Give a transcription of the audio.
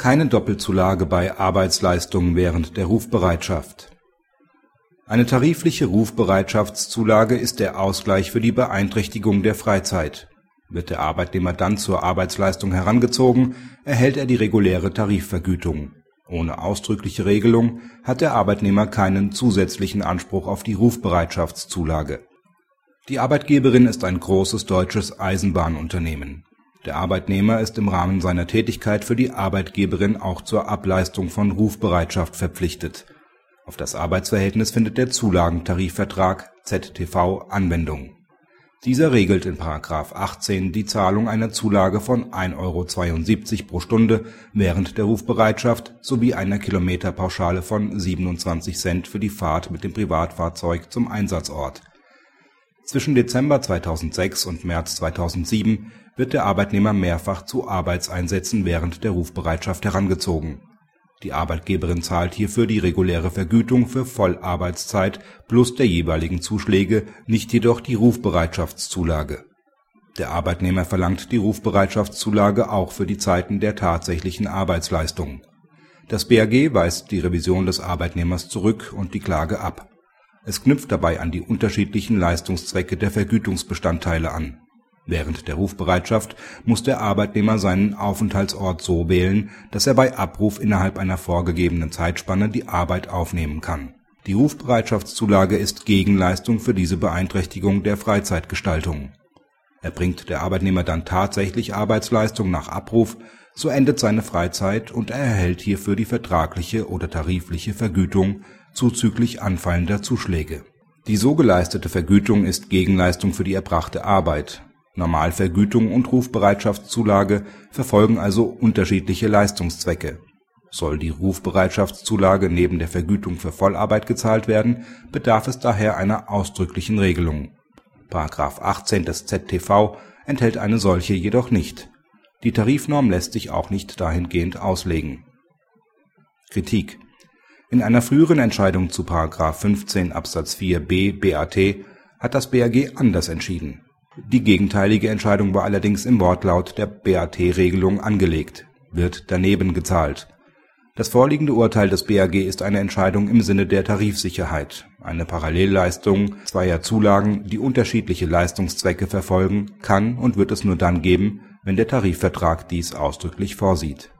Keine Doppelzulage bei Arbeitsleistung während der Rufbereitschaft. Eine tarifliche Rufbereitschaftszulage ist der Ausgleich für die Beeinträchtigung der Freizeit. Wird der Arbeitnehmer dann zur Arbeitsleistung herangezogen, erhält er die reguläre Tarifvergütung. Ohne ausdrückliche Regelung hat der Arbeitnehmer keinen zusätzlichen Anspruch auf die Rufbereitschaftszulage. Die Arbeitgeberin ist ein großes deutsches Eisenbahnunternehmen der Arbeitnehmer ist im Rahmen seiner Tätigkeit für die Arbeitgeberin auch zur Ableistung von Rufbereitschaft verpflichtet. Auf das Arbeitsverhältnis findet der Zulagentarifvertrag ZTV Anwendung. Dieser regelt in § 18 die Zahlung einer Zulage von 1,72 Euro pro Stunde während der Rufbereitschaft sowie einer Kilometerpauschale von 27 Cent für die Fahrt mit dem Privatfahrzeug zum Einsatzort. Zwischen Dezember 2006 und März 2007 wird der Arbeitnehmer mehrfach zu Arbeitseinsätzen während der Rufbereitschaft herangezogen. Die Arbeitgeberin zahlt hierfür die reguläre Vergütung für Vollarbeitszeit plus der jeweiligen Zuschläge, nicht jedoch die Rufbereitschaftszulage. Der Arbeitnehmer verlangt die Rufbereitschaftszulage auch für die Zeiten der tatsächlichen Arbeitsleistung. Das BAG weist die Revision des Arbeitnehmers zurück und die Klage ab. Es knüpft dabei an die unterschiedlichen Leistungszwecke der Vergütungsbestandteile an Während der Rufbereitschaft muss der Arbeitnehmer seinen Aufenthaltsort so wählen, dass er bei Abruf innerhalb einer vorgegebenen Zeitspanne die Arbeit aufnehmen kann. Die Rufbereitschaftszulage ist Gegenleistung für diese Beeinträchtigung der Freizeitgestaltung. Erbringt der Arbeitnehmer dann tatsächlich Arbeitsleistung nach Abruf, so endet seine Freizeit und er erhält hierfür die vertragliche oder tarifliche Vergütung zuzüglich anfallender Zuschläge. Die so geleistete Vergütung ist Gegenleistung für die erbrachte Arbeit Normalvergütung und Rufbereitschaftszulage verfolgen also unterschiedliche Leistungszwecke. Soll die Rufbereitschaftszulage neben der Vergütung für Vollarbeit gezahlt werden, bedarf es daher einer ausdrücklichen Regelung. § 18 des ZTV enthält eine solche jedoch nicht. Die Tarifnorm lässt sich auch nicht dahingehend auslegen. Kritik In einer früheren Entscheidung zu § 15 Absatz 4 b BAT hat das BAG anders entschieden die gegenteilige Entscheidung war allerdings im Wortlaut der BAT-Regelung angelegt (wird daneben gezahlt). Das vorliegende Urteil des BAG ist eine Entscheidung im Sinne der Tarifsicherheit. Eine Parallelleistung zweier Zulagen, die unterschiedliche Leistungszwecke verfolgen, kann und wird es nur dann geben, wenn der Tarifvertrag dies ausdrücklich vorsieht